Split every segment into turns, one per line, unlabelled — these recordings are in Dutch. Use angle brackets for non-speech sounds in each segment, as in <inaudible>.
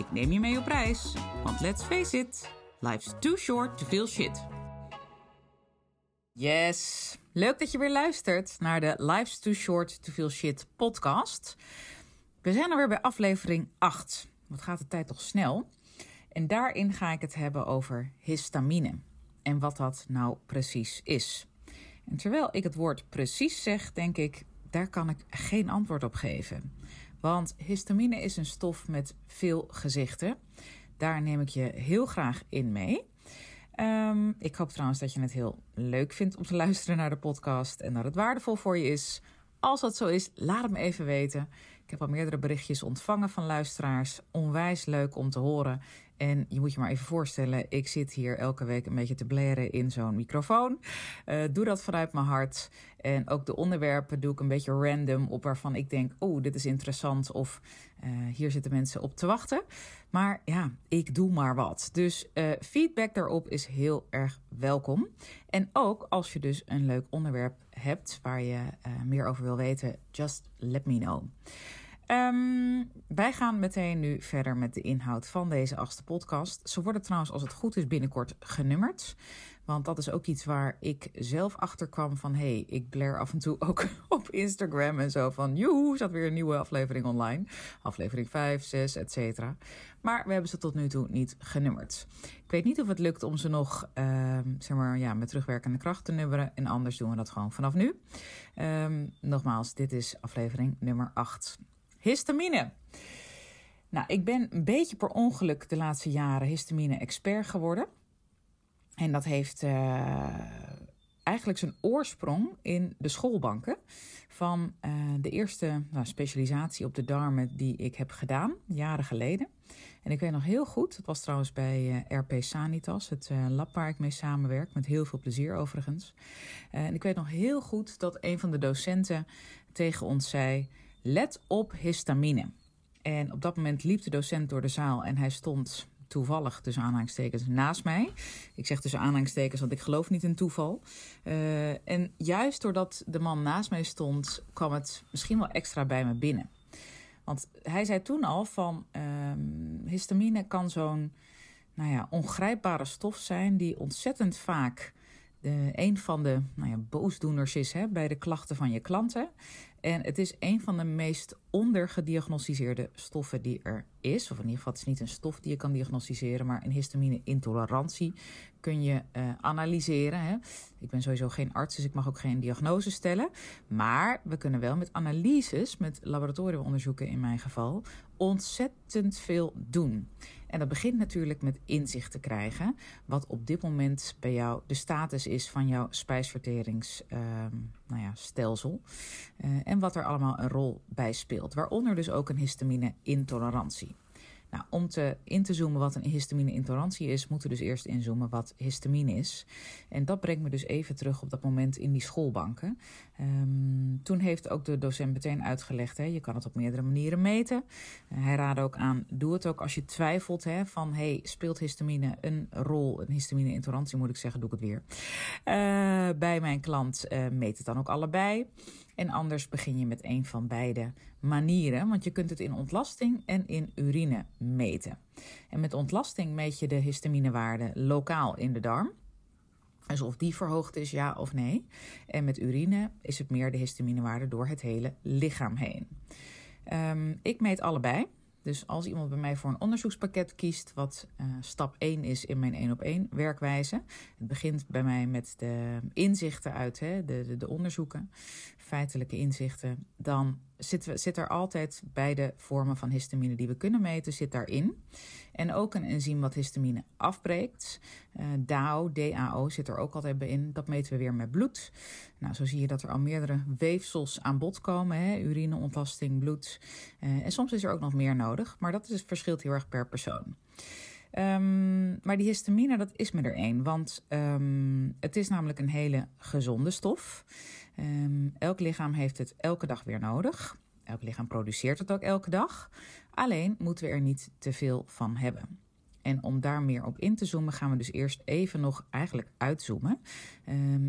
Ik neem je mee op reis, want let's face it, life's too short to feel shit. Yes, leuk dat je weer luistert naar de Life's Too Short to Feel Shit podcast. We zijn alweer bij aflevering 8. Wat gaat de tijd toch snel? En daarin ga ik het hebben over histamine en wat dat nou precies is. En terwijl ik het woord precies zeg, denk ik, daar kan ik geen antwoord op geven. Want histamine is een stof met veel gezichten. Daar neem ik je heel graag in mee. Um, ik hoop trouwens dat je het heel leuk vindt om te luisteren naar de podcast en dat het waardevol voor je is. Als dat zo is, laat het me even weten. Ik heb al meerdere berichtjes ontvangen van luisteraars. Onwijs leuk om te horen. En je moet je maar even voorstellen, ik zit hier elke week een beetje te blaren in zo'n microfoon. Uh, doe dat vanuit mijn hart. En ook de onderwerpen doe ik een beetje random op waarvan ik denk, oh, dit is interessant of uh, hier zitten mensen op te wachten. Maar ja, ik doe maar wat. Dus uh, feedback daarop is heel erg welkom. En ook als je dus een leuk onderwerp hebt waar je meer over wil weten, just let me know. Um, wij gaan meteen nu verder met de inhoud van deze achtste podcast. Ze worden trouwens, als het goed is, binnenkort genummerd. Want dat is ook iets waar ik zelf achter kwam van... hé, hey, ik blair af en toe <laughs> ook op Instagram en zo van... joe, zat weer een nieuwe aflevering online. Aflevering 5, 6, et cetera. Maar we hebben ze tot nu toe niet genummerd. Ik weet niet of het lukt om ze nog, uh, zeg maar, ja, met terugwerkende kracht te nummeren. En anders doen we dat gewoon vanaf nu. Um, nogmaals, dit is aflevering nummer 8. Histamine. Nou, ik ben een beetje per ongeluk de laatste jaren histamine-expert geworden. En dat heeft uh, eigenlijk zijn oorsprong in de schoolbanken van uh, de eerste nou, specialisatie op de darmen die ik heb gedaan, jaren geleden. En ik weet nog heel goed, het was trouwens bij uh, RP Sanitas, het lab waar ik mee samenwerk, met heel veel plezier overigens. en ik weet nog heel goed dat een van de docenten tegen ons zei Let op histamine. En op dat moment liep de docent door de zaal en hij stond toevallig tussen aanhalingstekens naast mij. Ik zeg tussen aanhalingstekens, want ik geloof niet in toeval. Uh, en juist doordat de man naast mij stond, kwam het misschien wel extra bij me binnen. Want hij zei toen al van um, histamine kan zo'n nou ja, ongrijpbare stof zijn die ontzettend vaak de, een van de nou ja, boosdoeners is hè, bij de klachten van je klanten. En het is een van de meest ondergediagnosticeerde stoffen die er is. Of in ieder geval, het is niet een stof die je kan diagnosticeren, maar een histamine-intolerantie kun je uh, analyseren. Hè. Ik ben sowieso geen arts, dus ik mag ook geen diagnose stellen. Maar we kunnen wel met analyses, met laboratoriumonderzoeken in mijn geval, ontzettend veel doen. En dat begint natuurlijk met inzicht te krijgen, wat op dit moment bij jou de status is van jouw spijsverteringsstelsel. Uh, nou ja. Uh, en wat er allemaal een rol bij speelt. Waaronder dus ook een histamine-intolerantie. Nou, om te in te zoomen wat een histamine-intolerantie is, moeten we dus eerst inzoomen wat histamine is. En dat brengt me dus even terug op dat moment in die schoolbanken. Um, toen heeft ook de docent meteen uitgelegd, hè, je kan het op meerdere manieren meten. Uh, hij raadde ook aan, doe het ook als je twijfelt hè, van, hey, speelt histamine een rol, een histamine-intolerantie moet ik zeggen, doe ik het weer. Uh, bij mijn klant uh, meet het dan ook allebei. En anders begin je met een van beide manieren, want je kunt het in ontlasting en in urine meten. En met ontlasting meet je de histaminewaarde lokaal in de darm. Dus of die verhoogd is, ja of nee. En met urine is het meer de histaminewaarde door het hele lichaam heen. Um, ik meet allebei. Dus als iemand bij mij voor een onderzoekspakket kiest, wat uh, stap 1 is in mijn 1 op 1 werkwijze. Het begint bij mij met de inzichten uit hè, de, de onderzoeken, feitelijke inzichten. Dan zit, zit er altijd beide vormen van histamine die we kunnen meten, zit daarin. En ook een enzym wat histamine afbreekt. Uh, DAO, DAO zit er ook altijd bij in. Dat meten we weer met bloed. Nou, zo zie je dat er al meerdere weefsels aan bod komen. Hè? Urine, ontlasting, bloed. Uh, en soms is er ook nog meer nodig. Maar dat is, verschilt heel erg per persoon. Ehm, maar die histamine, dat is me er één. Want ehm, het is namelijk een hele gezonde stof. Ehm, elk lichaam heeft het elke dag weer nodig. Elk lichaam produceert het ook elke dag. Alleen moeten we er niet te veel van hebben. En om daar meer op in te zoomen, gaan we dus eerst even nog eigenlijk uitzoomen.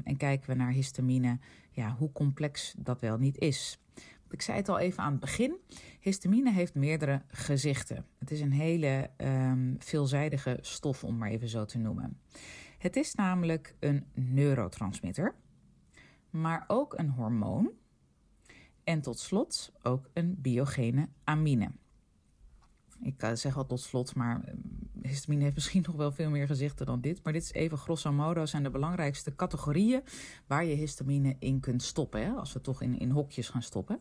en kijken we naar histamine, ja, hoe complex dat wel niet is. Ik zei het al even aan het begin. Histamine heeft meerdere gezichten. Het is een hele um, veelzijdige stof, om maar even zo te noemen. Het is namelijk een neurotransmitter, maar ook een hormoon. En tot slot ook een biogene amine. Ik uh, zeg al tot slot, maar ehm, histamine heeft misschien nog wel veel meer gezichten dan dit. Maar dit is even grosso modo zijn de belangrijkste categorieën waar je histamine in kunt stoppen. Hè, als we toch in, in hokjes gaan stoppen.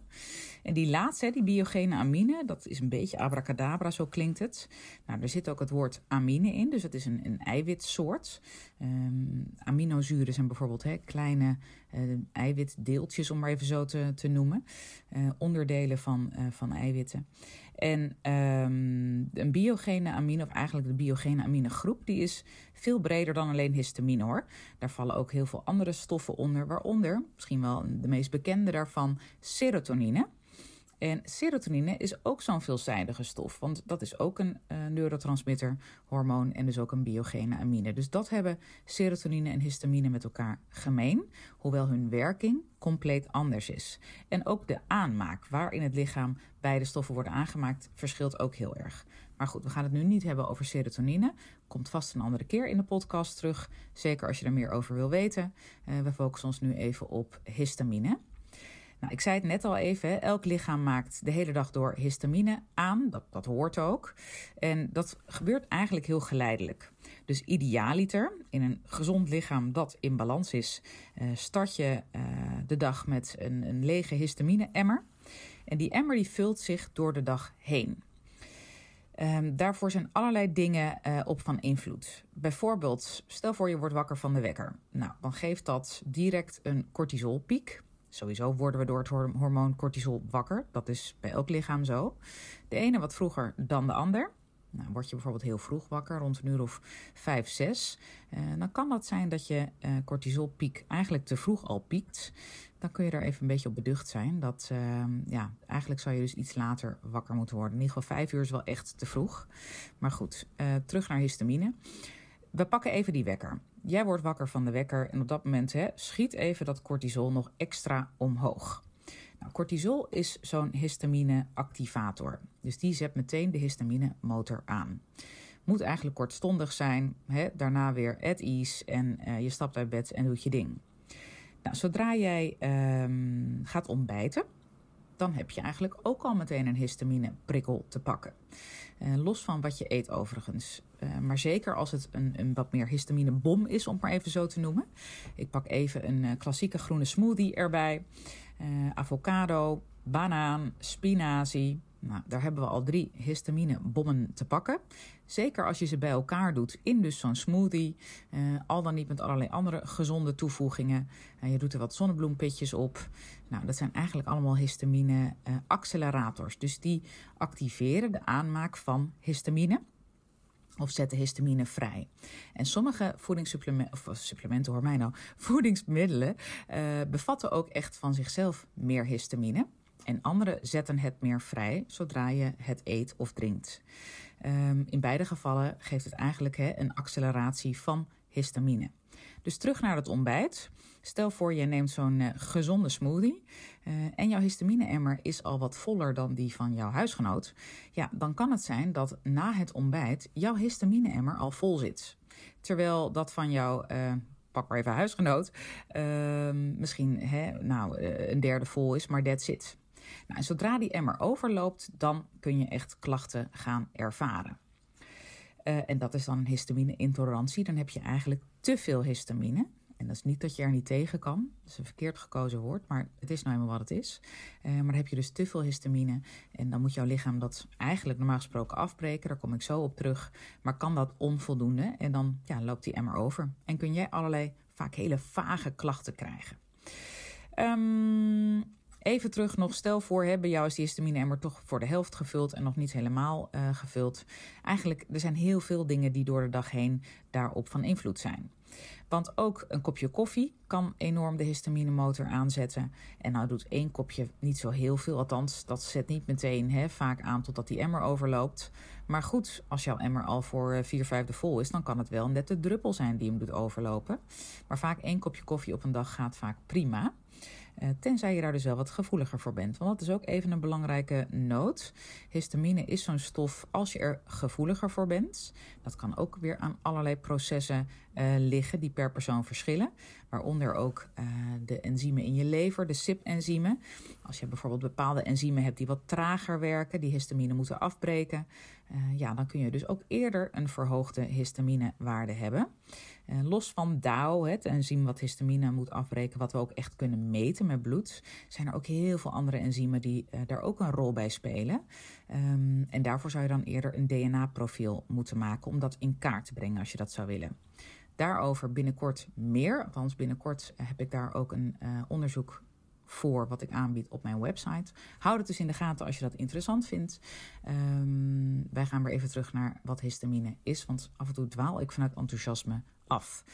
En die laatste, die biogene amine, dat is een beetje abracadabra, zo klinkt het. Nou, er zit ook het woord amine in, dus het is een, een eiwitsoort. Um, aminozuren zijn bijvoorbeeld hè, kleine uh, eiwitdeeltjes, om maar even zo te, te noemen. Uh, onderdelen van, uh, van eiwitten. En um, een biogene amine, of eigenlijk de biogene aminegroep, die is veel breder dan alleen histamine hoor. Daar vallen ook heel veel andere stoffen onder, waaronder, misschien wel de meest bekende daarvan, serotonine. En serotonine is ook zo'n veelzijdige stof, want dat is ook een uh, neurotransmitter, hormoon en dus ook een biogene amine. Dus dat hebben serotonine en histamine met elkaar gemeen, hoewel hun werking compleet anders is. En ook de aanmaak waarin het lichaam beide stoffen worden aangemaakt verschilt ook heel erg. Maar goed, we gaan het nu niet hebben over serotonine. Komt vast een andere keer in de podcast terug. Zeker als je er meer over wil weten. Uh, we focussen ons nu even op histamine. Nou, ik zei het net al even, elk lichaam maakt de hele dag door histamine aan. Dat, dat hoort ook. En dat gebeurt eigenlijk heel geleidelijk. Dus idealiter, in een gezond lichaam dat in balans is, uh, start je uh, de dag met een, een lege histamine-emmer. En die emmer die vult zich door de dag heen. Um, daarvoor zijn allerlei dingen uh, op van invloed. Bijvoorbeeld, stel voor je wordt wakker van de wekker. Nou, dan geeft dat direct een cortisolpiek. Sowieso worden we door het hormoon cortisol wakker. Dat is bij elk lichaam zo. De ene wat vroeger dan de ander. Nou, word je bijvoorbeeld heel vroeg wakker, rond een uur of 5, 6, uh, dan kan dat zijn dat je uh, cortisolpiek eigenlijk te vroeg al piekt. Dan kun je er even een beetje op beducht zijn. Dat, uh, ja, eigenlijk zou je dus iets later wakker moeten worden. In ieder geval 5 uur is wel echt te vroeg. Maar goed, uh, terug naar histamine. We pakken even die wekker. Jij wordt wakker van de wekker en op dat moment hè, schiet even dat cortisol nog extra omhoog. Nou, cortisol is zo'n histamine-activator. Dus die zet meteen de histamine-motor aan. Moet eigenlijk kortstondig zijn, hè, daarna weer at ease en uh, je stapt uit bed en doet je ding. Nou, zodra jij um, gaat ontbijten, dan heb je eigenlijk ook al meteen een histamine-prikkel te pakken. Uh, los van wat je eet overigens. Uh, maar zeker als het een, een wat meer histamine-bom is, om het maar even zo te noemen. Ik pak even een uh, klassieke groene smoothie erbij. avocado, banaan, spinazie. Nou, daar hebben we al drie histamine-bommen te pakken. Zeker als je ze bij elkaar doet in dus zo'n smoothie. Uh, al dan niet met allerlei andere gezonde toevoegingen. Uh, je doet er wat zonnebloempitjes op. Nou, dat zijn eigenlijk allemaal histamine-accelerators. dus die activeren de aanmaak van histamine of zetten histamine vrij. En sommige voedingssupplementen, supplementen hoor mij nou, <laughs> voedingsmiddelen bevatten ook echt van zichzelf meer histamine. En andere zetten het meer vrij zodra je het eet of drinkt. Um, in beide gevallen geeft het eigenlijk een acceleratie van histamine. Dus terug naar het ontbijt. Stel voor je neemt zo'n uh, gezonde smoothie uh, en jouw histamine-emmer is al wat voller dan die van jouw huisgenoot. Ja, dan kan het zijn dat na het ontbijt jouw histamine-emmer al vol zit. Terwijl dat van jouw, uh, pak maar even huisgenoot, ehm, misschien hè, nou, een derde vol is, maar that's it. Nou, en zodra die emmer overloopt, dan kun je echt klachten gaan ervaren. Uh, en dat is dan histamine-intolerantie. Dan heb je eigenlijk te veel histamine. En dat is niet dat je er niet tegen kan. Dat is een verkeerd gekozen woord, maar het is nou eenmaal wat het is. Uh, maar dan heb je dus te veel histamine. En dan moet jouw lichaam dat eigenlijk normaal gesproken afbreken. Daar kom ik zo op terug. Maar kan dat onvoldoende? En dan ja, loopt die emmer over. En kun jij allerlei vaak hele vage klachten krijgen. Um, Even terug nog, stel voor, hè, bij jou is die histamine-emmer toch voor de helft gevuld en nog niet helemaal uh, gevuld. Eigenlijk, er zijn heel veel dingen die door de dag heen daarop van invloed zijn. Want ook een kopje koffie kan enorm de histaminemotor aanzetten. En nou doet één kopje niet zo heel veel. Althans, dat zet niet meteen hè, vaak aan totdat die emmer overloopt. Maar goed, als jouw emmer al voor eh, vier vijfde vol is, dan kan het wel net de druppel zijn die hem doet overlopen. Maar vaak één kopje koffie op een dag gaat vaak prima. Uh, tenzij je daar dus wel wat gevoeliger voor bent. Want dat is ook even een belangrijke noot. Histamine is zo'n stof als je er gevoeliger voor bent. Dat kan ook weer aan allerlei processen uh, liggen die per persoon verschillen. Waaronder ook uh, de enzymen in je lever, de CYP-enzymen. Als je bijvoorbeeld bepaalde enzymen hebt die wat trager werken, die histamine moeten afbreken, uh, ja, dan kun je dus ook eerder een verhoogde histaminewaarde hebben. Uh, los van DAO, het enzym wat histamine moet afbreken, wat we ook echt kunnen meten met bloed, zijn er ook heel veel andere enzymen die uh, daar ook een rol bij spelen. Um, en daarvoor zou je dan eerder een DNA-profiel moeten maken om dat in kaart te brengen als je dat zou willen. Daarover binnenkort meer. Althans, binnenkort heb ik daar ook een onderzoek voor wat ik aanbied op mijn website. Houd het dus in de gaten als je dat interessant vindt. Um, wij gaan weer even terug naar wat histamine is, want af en toe dwaal ik vanuit enthousiasme af.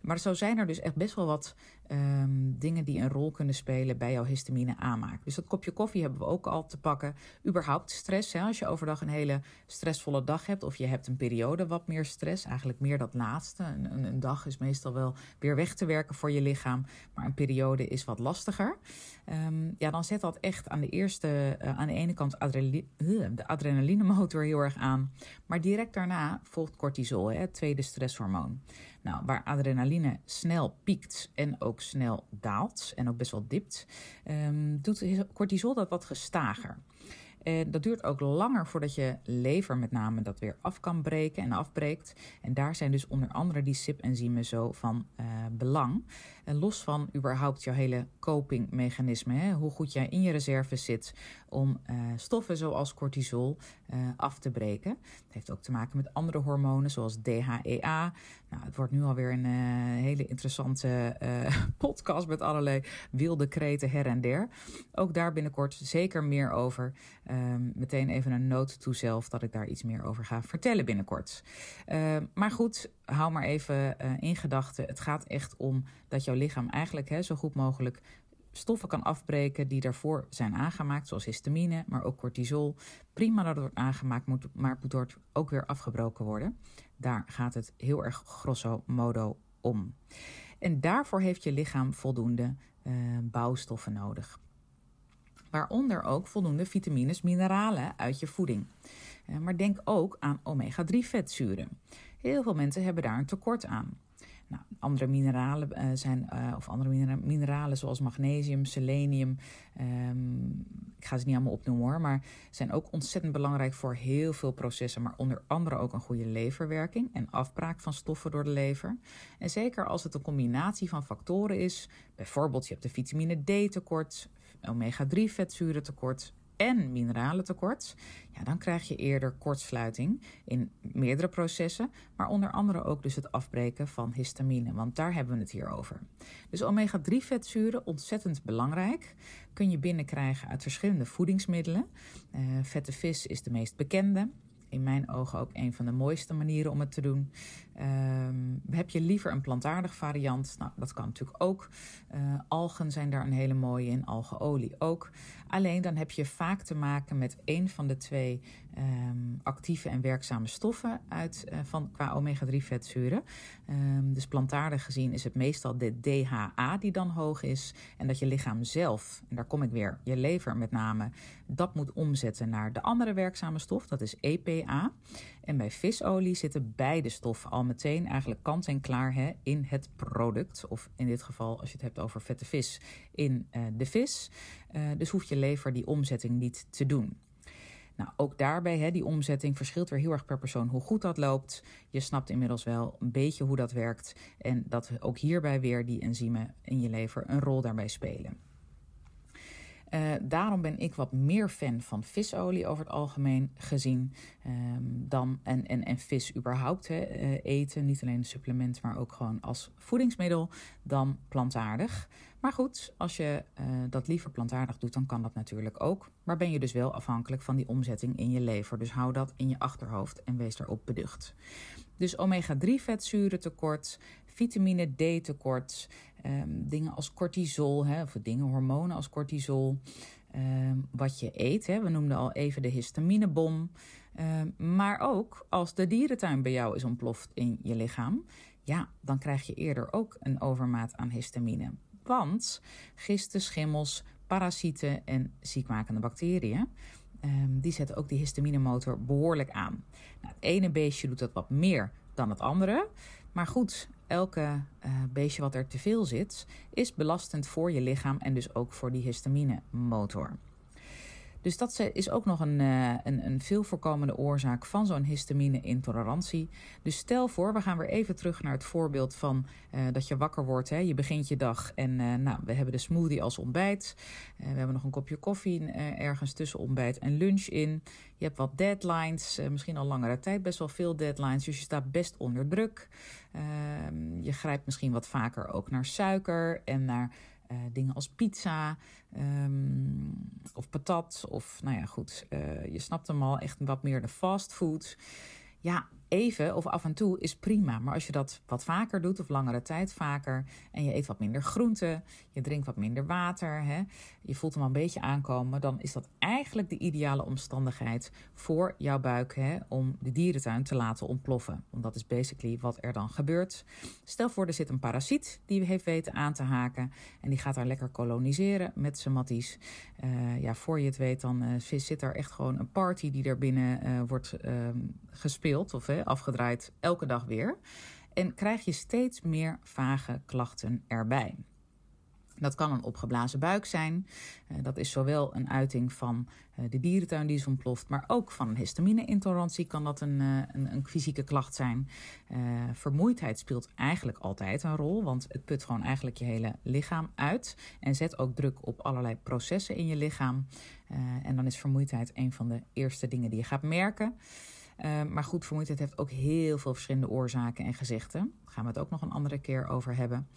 Maar zo zijn er dus echt best wel wat um, dingen die een rol kunnen spelen bij jouw histamine aanmaak. Dus dat kopje koffie hebben we ook al te pakken. Überhaupt stress. Hè? Als je overdag een hele stressvolle dag hebt of je hebt een periode wat meer stress, eigenlijk meer dat laatste. Een, een, dag is meestal wel weer weg te werken voor je lichaam, maar een periode is wat lastiger. Um, ja, dan zet dat echt aan de eerste, uh, aan de ene kant adrenali uh, de adrenalinemotor heel erg aan. Maar direct daarna volgt cortisol, hè, het tweede stresshormoon. Nou, waar adrenaline snel piekt en ook snel daalt en ook best wel dipt, um, doet cortisol dat wat gestager. En dat duurt ook langer voordat je lever met name dat weer af kan breken en afbreekt. En daar zijn dus onder andere die CYP-enzymen zo van uh, belang. En los van überhaupt jouw hele copingmechanisme, hè, hoe goed jij in je reserve zit om uh, stoffen zoals cortisol uh, af te breken. Het heeft ook te maken met andere hormonen zoals DHEA. Nou, het wordt nu alweer een uh, hele interessante <laughs> podcast met allerlei wilde kreten her en der. Ook daar binnenkort zeker meer over. Um, meteen even een noot toe zelf dat ik daar iets meer over ga vertellen binnenkort. Uh, maar goed, hou maar even uh, in gedachten. Het gaat echt om dat jouw lichaam eigenlijk hè, zo goed mogelijk stoffen kan afbreken die daarvoor zijn aangemaakt, zoals histamine, maar ook cortisol. Prima dat het wordt aangemaakt, moet, maar moet ook weer afgebroken worden. Daar gaat het heel erg grosso modo om. En daarvoor heeft je lichaam voldoende uh, bouwstoffen nodig. Waaronder ook voldoende vitamines, mineralen uit je voeding. Uh, maar denk ook aan omega-3 vetzuren. Heel veel mensen hebben daar een tekort aan. Nou, andere mineralen uh, zijn, uh, of andere minera mineralen zoals magnesium, selenium. Um, ik ga ze niet allemaal opnoemen hoor, maar zijn ook ontzettend belangrijk voor heel veel processen. Maar onder andere ook een goede leverwerking en afbraak van stoffen door de lever. En zeker als het een combinatie van factoren is, bijvoorbeeld je hebt de vitamine D tekort, omega-3 vetzuren tekort, en mineralentekort, ja, dan krijg je eerder kortsluiting in meerdere processen, maar onder andere ook dus het afbreken van histamine, want daar hebben we het hier over. Dus omega-3 vetzuren, ontzettend belangrijk, kun je binnenkrijgen uit verschillende voedingsmiddelen. Uh, vette vis is de meest bekende in mijn ogen ook een van de mooiste manieren om het te doen. Um, heb je liever een plantaardig variant? Nou, dat kan natuurlijk ook. Uh, algen zijn daar een hele mooie in, algeolie ook. Alleen dan heb je vaak te maken met een van de twee um, actieve en werkzame stoffen uit, uh, van, qua omega-3 vetzuren. Um, dus plantaardig gezien is het meestal de DHA die dan hoog is. En dat je lichaam zelf, en daar kom ik weer, je lever met name, dat moet omzetten naar de andere werkzame stof, dat is EPA. En bij visolie zitten beide stoffen al meteen eigenlijk kant en klaar hè, in het product. Of in dit geval, als je het hebt over vette vis, in uh, de vis. Uh, dus hoeft je lever die omzetting niet te doen. Nou, ook daarbij, hè, die omzetting verschilt weer heel erg per persoon hoe goed dat loopt. Je snapt inmiddels wel een beetje hoe dat werkt. En dat ook hierbij weer die enzymen in je lever een rol daarbij spelen. Uh, daarom ben ik wat meer fan van visolie over het algemeen gezien um, dan en, en, en vis überhaupt hè, uh, eten. Niet alleen een supplement, maar ook gewoon als voedingsmiddel dan plantaardig. Maar goed, als je uh, dat liever plantaardig doet, dan kan dat natuurlijk ook. Maar ben je dus wel afhankelijk van die omzetting in je lever. Dus hou dat in je achterhoofd en wees daarop beducht. Dus omega-3 vetzuren tekort, vitamine D tekort, um, dingen als cortisol, hè, of dingen, hormonen als cortisol. Um, wat je eet, hè. we noemden al even de histaminebom. Um, maar ook als de dierentuin bij jou is ontploft in je lichaam, ja, dan krijg je eerder ook een overmaat aan histamine. Want gisten, schimmels, parasieten en ziekmakende bacteriën, die zetten ook die histaminemotor behoorlijk aan. Nou, het ene beestje doet dat wat meer dan het andere. Maar goed, elke uh, beestje wat er te veel zit, is belastend voor je lichaam en dus ook voor die histaminemotor. Dus dat is ook nog een, uh, een, een veel voorkomende oorzaak van zo'n histamine-intolerantie. Dus stel voor, we gaan weer even terug naar het voorbeeld van uh, dat je wakker wordt. Hè, je begint je dag en uh, nou, we hebben de smoothie als ontbijt. we hebben nog een kopje koffie ergens tussen ontbijt en lunch in. Je hebt wat deadlines, misschien al langere tijd best wel veel deadlines. Dus je staat best onder druk. Ehm, je grijpt misschien wat vaker ook naar suiker en naar uh, dingen als pizza um, of patat. Of nou ja, goed, uh, je snapt hem al, echt wat meer de fastfood. Ja, even of af en toe is prima. Maar als je dat wat vaker doet of langere tijd vaker en je eet wat minder groente, je drinkt wat minder water, hè, je voelt hem al een beetje aankomen, dan is dat eigenlijk de ideale omstandigheid voor jouw buik hè, om de dierentuin te laten ontploffen. Want dat is basically wat er dan gebeurt. Stel voor, er zit een parasiet die heeft weten aan te haken en die gaat daar lekker koloniseren met zijn matties. Uh, ja, voor je het weet, dan uh, zit er echt gewoon een party die er binnen uh, wordt gespeeld of afgedraaid elke dag weer. En krijg je steeds meer vage klachten erbij. Dat kan een opgeblazen buik zijn. Uh, dat is zowel een uiting van uh, de dierentuin die is ontploft, maar ook van een histamine-intolerantie kan dat een, uh, een, een, fysieke klacht zijn. vermoeidheid speelt eigenlijk altijd een rol, want het put gewoon eigenlijk je hele lichaam uit en zet ook druk op allerlei processen in je lichaam. en dan is vermoeidheid een van de eerste dingen die je gaat merken. Uh, maar goed, vermoeidheid heeft ook heel veel verschillende oorzaken en gezichten. Daar gaan we het ook nog een andere keer over hebben.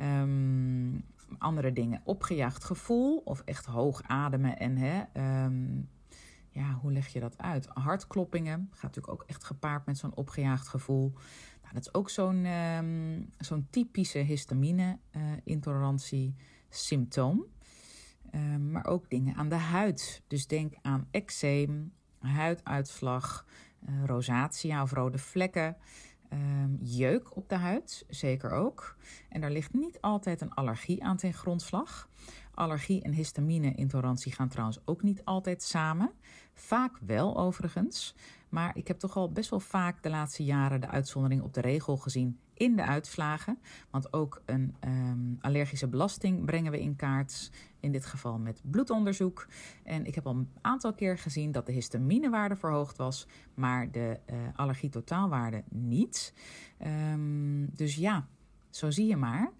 Um, andere dingen, opgejaagd gevoel of echt hoog ademen en hè, um, ja, hoe leg je dat uit? Hartkloppingen gaat natuurlijk ook echt gepaard met zo'n opgejaagd gevoel. Nou, dat is ook zo'n zo'n typische histamine-intolerantie uh, symptoom. Um, maar ook dingen aan de huid. Dus denk aan eczeem, huiduitslag, rosatia of rode vlekken. Um, jeuk op de huid, zeker ook. En daar ligt niet altijd een allergie aan ten grondslag. Allergie en histamine-intolerantie gaan trouwens ook niet altijd samen. Vaak wel overigens. Maar ik heb toch al best wel vaak de laatste jaren de uitzondering op de regel gezien in de uitslagen. Want ook een um, allergische belasting brengen we in kaart. In dit geval met bloedonderzoek. En ik heb al een aantal keer gezien dat de histaminewaarde verhoogd was, maar de uh, allergie-totaalwaarde niet. Um, dus ja, zo zie je maar.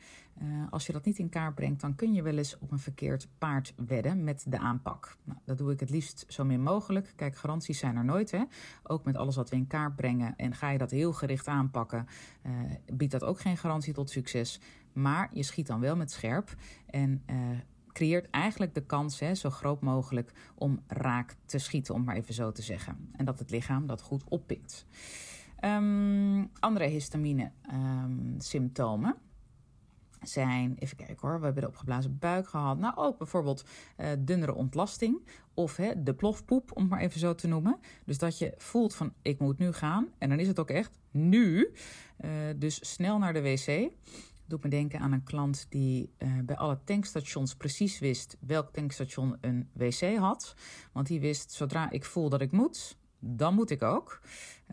Uh, als je dat niet in kaart brengt, dan kun je wel eens op een verkeerd paard wedden met de aanpak. Nou, dat doe ik het liefst zo min mogelijk. Kijk, garanties zijn er nooit. Hè? Ook met alles wat we in kaart brengen. En ga je dat heel gericht aanpakken, uh, biedt dat ook geen garantie tot succes. Maar je schiet dan wel met scherp. En uh, creëert eigenlijk de kans, hè, zo groot mogelijk, om raak te schieten, om maar even zo te zeggen. En dat het lichaam dat goed oppikt. Um, andere histamine-symptomen. Um, zijn, even kijken hoor, we hebben de opgeblazen buik gehad. Nou, ook bijvoorbeeld uh, dunnere ontlasting of hè, de plofpoep, om het maar even zo te noemen. Dus dat je voelt van, ik moet nu gaan. En dan is het ook echt nu. Uh, dus snel naar de wc. Doet me denken aan een klant die uh, bij alle tankstations precies wist welk tankstation een wc had. Want die wist, zodra ik voel dat ik moet, dan moet ik ook.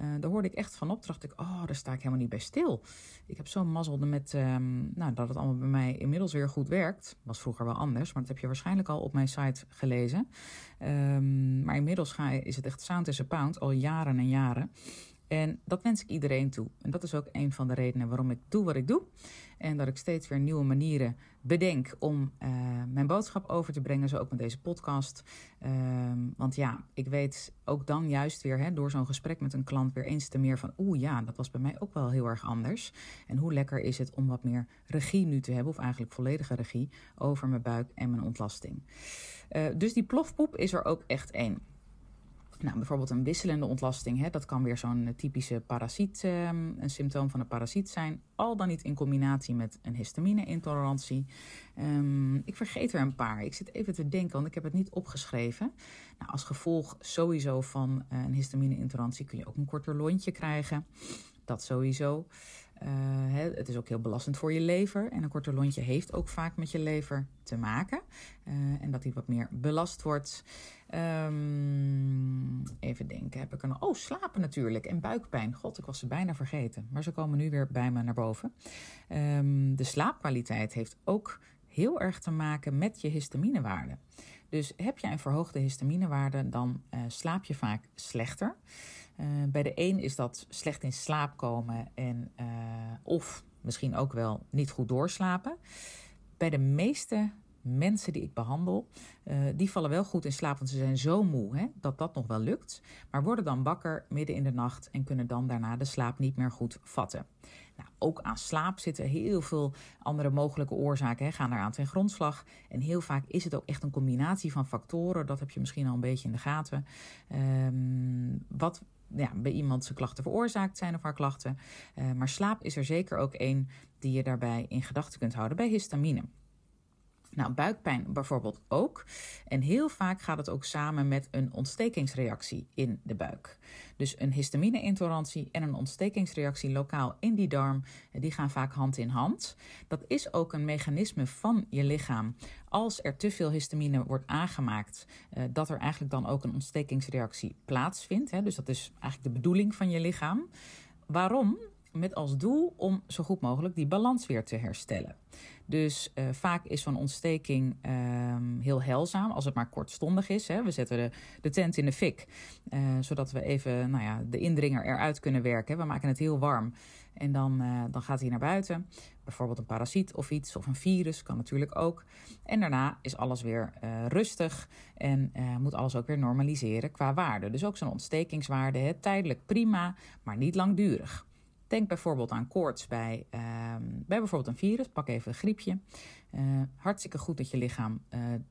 Uh, daar hoorde ik echt van op. dacht ik, oh, daar sta ik helemaal niet bij stil. Ik heb zo'n mazzel met um, nou, dat het allemaal bij mij inmiddels weer goed werkt. Was vroeger wel anders, maar dat heb je waarschijnlijk al op mijn site gelezen. Um, maar inmiddels ga, is het echt sound a pound, al jaren en jaren. En dat wens ik iedereen toe. En dat is ook een van de redenen waarom ik doe wat ik doe. En dat ik steeds weer nieuwe manieren bedenk om uh, mijn boodschap over te brengen. Zo ook met deze podcast. Ehm, want ja, ik weet ook dan juist weer hè, door zo'n gesprek met een klant weer eens te meer van... oeh ja, dat was bij mij ook wel heel erg anders. En hoe lekker is het om wat meer regie nu te hebben... of eigenlijk volledige regie over mijn buik en mijn ontlasting. Uh, dus die plofpoep is er ook echt één. Nou, bijvoorbeeld een wisselende ontlasting, hè, dat kan weer zo'n typische parasiet, eh, een symptoom van een parasiet zijn. Al dan niet in combinatie met een histamine-intolerantie. Um, ik vergeet er een paar. Ik zit even te denken, want ik heb het niet opgeschreven. Nou, als gevolg sowieso van uh, een histamine-intolerantie kun je ook een korter lontje krijgen. Dat sowieso. Hè, het is ook heel belastend voor je lever. En een korter lontje heeft ook vaak met je lever te maken. Uh, en dat die wat meer belast wordt. Um, even denken, heb ik nog... Oh, slapen natuurlijk en buikpijn. God, ik was ze bijna vergeten. Maar ze komen nu weer bij me naar boven. Um, de slaapkwaliteit heeft ook heel erg te maken met je histaminewaarde. Dus heb je een verhoogde histaminewaarde, dan uh, slaap je vaak slechter. Uh, bij de een is dat slecht in slaap komen en uh, of misschien ook wel niet goed doorslapen. Bij de meeste mensen die ik behandel, uh, die vallen wel goed in slaap, want ze zijn zo moe hè, dat dat nog wel lukt. Maar worden dan wakker midden in de nacht en kunnen dan daarna de slaap niet meer goed vatten. Nou, ook aan slaap zitten heel veel andere mogelijke oorzaken. Hè, gaan eraan ten grondslag. En heel vaak is het ook echt een combinatie van factoren. Dat heb je misschien al een beetje in de gaten. Um, wat ja, bij iemand zijn klachten veroorzaakt zijn of haar klachten. Uh, maar slaap is er zeker ook één die je daarbij in gedachten kunt houden bij histamine. Nou, buikpijn bijvoorbeeld ook. En heel vaak gaat het ook samen met een ontstekingsreactie in de buik. Dus een histamine-intolerantie en een ontstekingsreactie lokaal in die darm, die gaan vaak hand in hand. Dat is ook een mechanisme van je lichaam. Als er te veel histamine wordt aangemaakt, eh, dat er eigenlijk dan ook een ontstekingsreactie plaatsvindt. Dus dat is eigenlijk de bedoeling van je lichaam. Waarom? Met als doel om zo goed mogelijk die balans weer te herstellen. Dus uh, vaak is zo'n ontsteking um, heel heilzaam, als het maar kortstondig is. Hè. We zetten de, de tent in de fik, uh, zodat we even nou ja, de indringer eruit kunnen werken. We maken het heel warm en dan, uh, dan gaat hij naar buiten. Bijvoorbeeld een parasiet of iets, of een virus, kan natuurlijk ook. En daarna is alles weer rustig en moet alles ook weer normaliseren qua waarde. Dus ook zo'n ontstekingswaarde, hè, tijdelijk prima, maar niet langdurig. Denk bijvoorbeeld aan koorts bij, uh, bij bijvoorbeeld een virus. Pak even een griepje. Uh, hartstikke goed dat je lichaam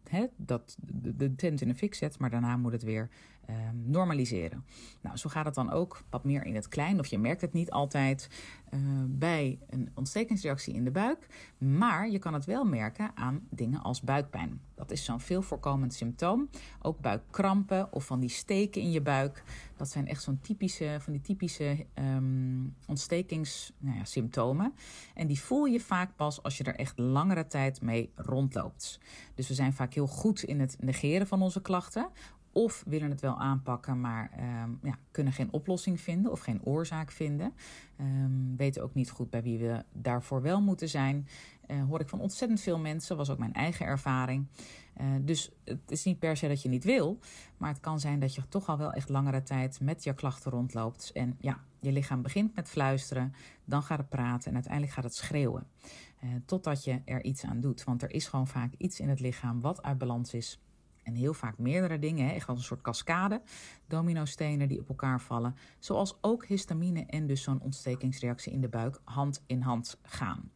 hè, dat de, de, tent in de fik zet, maar daarna moet het weer uh, normaliseren. Nou, zo gaat het dan ook wat meer in het klein, of je merkt het niet altijd uh, bij een ontstekingsreactie in de buik, maar je kan het wel merken aan dingen als buikpijn. Dat is zo'n veel voorkomend symptoom. Ook buikkrampen of van die steken in je buik. Dat zijn echt zo'n typische, van die typische um, ontstekingssymptomen. Nou ja, en die voel je vaak pas als je er echt langere tijd mee rondloopt. Dus we zijn vaak heel goed in het negeren van onze klachten. Of willen het wel aanpakken, maar um, ja, kunnen geen oplossing vinden of geen oorzaak vinden. Um, weten ook niet goed bij wie we daarvoor wel moeten zijn. Uh, hoor ik van ontzettend veel mensen, was ook mijn eigen ervaring. Uh, dus het is niet per se dat je niet wil, maar het kan zijn dat je toch al wel echt langere tijd met je klachten rondloopt. En ja, je lichaam begint met fluisteren, dan gaat het praten en uiteindelijk gaat het schreeuwen. Uh, totdat je er iets aan doet. Want er is gewoon vaak iets in het lichaam wat uit balans is. En heel vaak meerdere dingen, echt als een soort cascade, dominostenen die op elkaar vallen. Zoals ook histamine en dus zo'n ontstekingsreactie in de buik hand in hand gaan.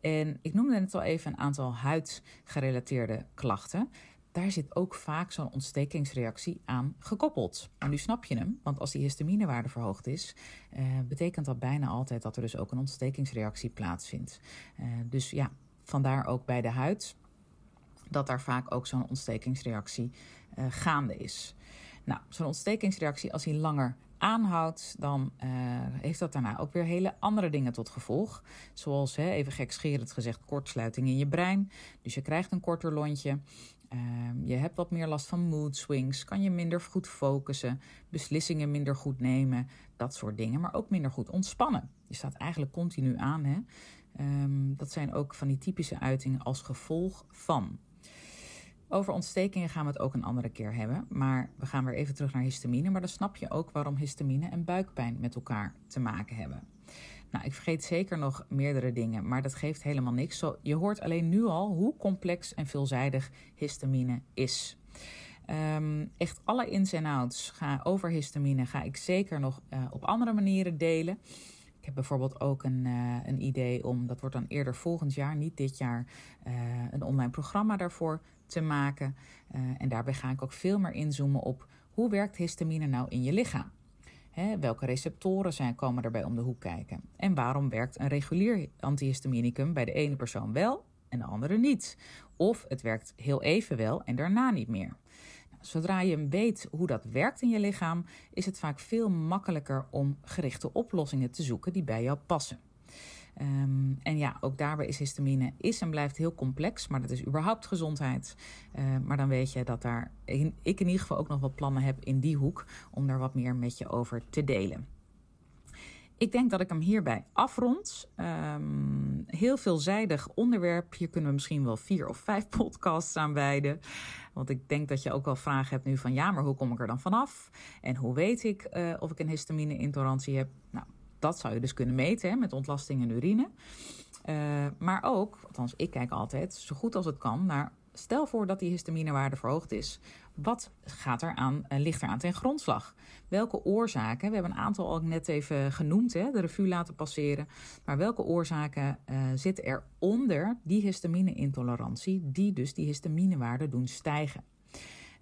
En ik noemde net al even een aantal huidgerelateerde klachten. Daar zit ook vaak zo'n ontstekingsreactie aan gekoppeld. En nu snap je hem, want als die histaminewaarde verhoogd is, uh, betekent dat bijna altijd dat er dus ook een ontstekingsreactie plaatsvindt. Uh, dus ja, vandaar ook bij de huid dat daar vaak ook zo'n ontstekingsreactie uh, gaande is. Nou, zo'n ontstekingsreactie, als die langer aanhoudt, dan uh, heeft dat daarna ook weer hele andere dingen tot gevolg. Zoals, hè, even gekscherend gezegd, kortsluiting in je brein. Dus je krijgt een korter lontje. Uh, je hebt wat meer last van mood swings, kan je minder goed focussen, beslissingen minder goed nemen, dat soort dingen. Maar ook minder goed ontspannen. Je staat eigenlijk continu aan. Hè? Um, dat zijn ook van die typische uitingen als gevolg van. Over ontstekingen gaan we het ook een andere keer hebben. Maar we gaan weer even terug naar histamine. Maar dan snap je ook waarom histamine en buikpijn met elkaar te maken hebben. Nou, ik vergeet zeker nog meerdere dingen, maar dat geeft helemaal niks. Je hoort alleen nu al hoe complex en veelzijdig histamine is. Um, echt alle ins en outs ga, over histamine ga ik zeker nog uh, op andere manieren delen. Ik heb bijvoorbeeld ook een, uh, een idee om, dat wordt dan eerder volgend jaar, niet dit jaar, uh, een online programma daarvoor te maken. en daarbij ga ik ook veel meer inzoomen op hoe werkt histamine nou in je lichaam. Welke receptoren zijn, komen erbij om de hoek kijken? En waarom werkt een regulier antihistaminicum bij de ene persoon wel en de andere niet? Of het werkt heel even wel en daarna niet meer. Nou, zodra je weet hoe dat werkt in je lichaam, is het vaak veel makkelijker om gerichte oplossingen te zoeken die bij jou passen. Um, en ja, ook daarbij is histamine is en blijft heel complex, maar dat is überhaupt gezondheid. Uh, maar dan weet je dat daar ik in ieder geval ook nog wat plannen heb in die hoek om daar wat meer met je over te delen. Ik denk dat ik hem hierbij afrond. Um, heel veelzijdig onderwerp. Hier kunnen we misschien wel vier of vijf <laughs> podcasts aan wijden. Want ik denk dat je ook wel vragen hebt nu van ja, maar hoe kom ik er dan vanaf? En hoe weet ik uh, of ik een histamine-intolerantie heb? Nou, dat zou je dus kunnen meten hè, met ontlasting en urine. Uh, maar ook, althans ik kijk altijd zo goed als het kan naar... Stel voor dat die histaminewaarde verhoogd is. Wat gaat er aan, uh, ligt er aan ten grondslag? Welke oorzaken, we hebben een aantal al net even genoemd, hè, de revue laten passeren. Maar welke oorzaken uh, zitten er onder die histamine-intolerantie, die dus die histaminewaarde doen stijgen?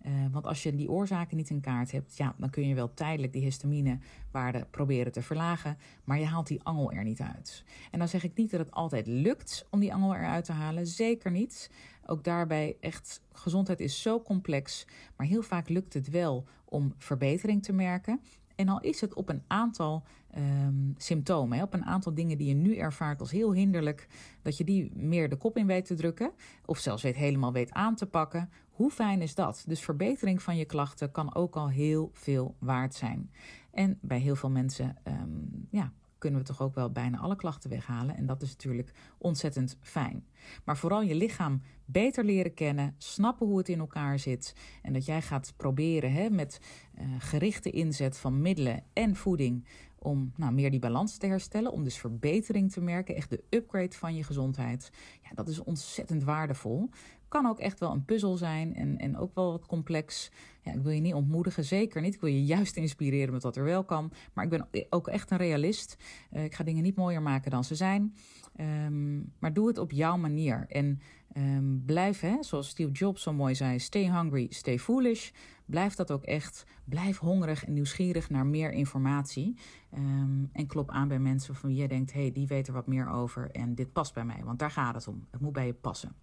Uh, want als je die oorzaken niet in kaart hebt, ja, dan kun je wel tijdelijk die histaminewaarde proberen te verlagen, maar je haalt die angel er niet uit. En dan zeg ik niet dat het altijd lukt om die angel eruit te halen, zeker niet. Ook daarbij echt, gezondheid is zo complex, maar heel vaak lukt het wel om verbetering te merken. En al is het op een aantal um, symptomen, op een aantal dingen die je nu ervaart als heel hinderlijk, dat je die meer de kop in weet te drukken, of zelfs weet, helemaal weet aan te pakken. Hoe fijn is dat? Dus verbetering van je klachten kan ook al heel veel waard zijn. En bij heel veel mensen um, ja, kunnen we toch ook wel bijna alle klachten weghalen. En dat is natuurlijk ontzettend fijn. Maar vooral je lichaam beter leren kennen, snappen hoe het in elkaar zit. En dat jij gaat proberen met uh, gerichte inzet van middelen en voeding om nou, meer die balans te herstellen, om dus verbetering te merken, echt de upgrade van je gezondheid. Ja, dat is ontzettend waardevol. Kan ook echt wel een puzzel zijn en, en ook wel wat complex. Ja, ik wil je niet ontmoedigen, zeker niet. Ik wil je juist inspireren met wat er wel kan. Maar ik ben ook echt een realist. Uh, ik ga dingen niet mooier maken dan ze zijn. Um, maar doe het op jouw manier. En um, blijf, hè, zoals Steve Jobs zo mooi zei, stay hungry, stay foolish. Blijf dat ook echt. Blijf hongerig en nieuwsgierig naar meer informatie. Um, en klop aan bij mensen van wie jij denkt: hé, hey, die weten wat meer over en dit past bij mij. Want daar gaat het om. Het moet bij je passen.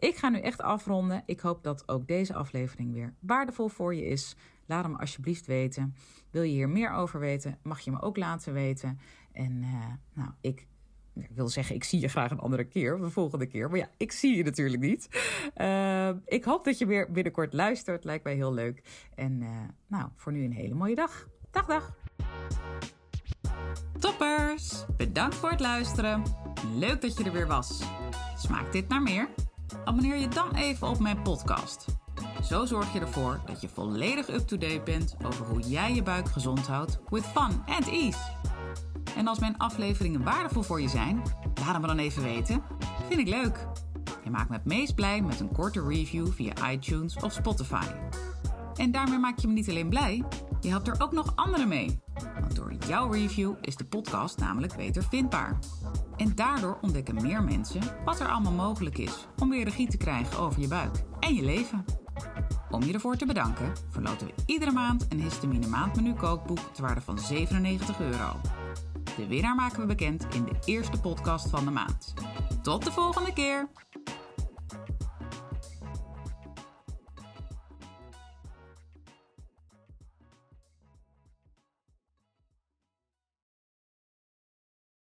Ik ga nu echt afronden. Ik hoop dat ook deze aflevering weer waardevol voor je is. Laat hem alsjeblieft weten. Wil je hier meer over weten, mag je me ook laten weten. En uh, nou, ik wil zeggen, ik zie je graag een andere keer, de volgende keer. Maar ja, ik zie je natuurlijk niet. Uh, ik hoop dat je weer binnenkort luistert. Lijkt mij heel leuk. En uh, nou, voor nu een hele mooie dag. Dag, dag. Toppers! Bedankt voor het luisteren. Leuk dat je er weer was. Smaakt dit naar meer? Abonneer je dan even op mijn podcast. Zo zorg je ervoor dat je volledig up-to-date bent over hoe jij je buik gezond houdt with fun and ease. En als mijn afleveringen waardevol voor je zijn, laat het me dan even weten. Vind ik leuk. Je maakt me het meest blij met een korte review via iTunes of Spotify. En daarmee maak je me niet alleen blij, je helpt er ook nog anderen mee. Want door jouw review is de podcast namelijk beter vindbaar. En daardoor ontdekken meer mensen wat er allemaal mogelijk is om weer regie te krijgen over je buik en je leven. Om je ervoor te bedanken, verloten we iedere maand een histamine maandmenu kookboek ter waarde van 97 euro. De winnaar maken we bekend in de eerste podcast van de maand. Tot de volgende keer!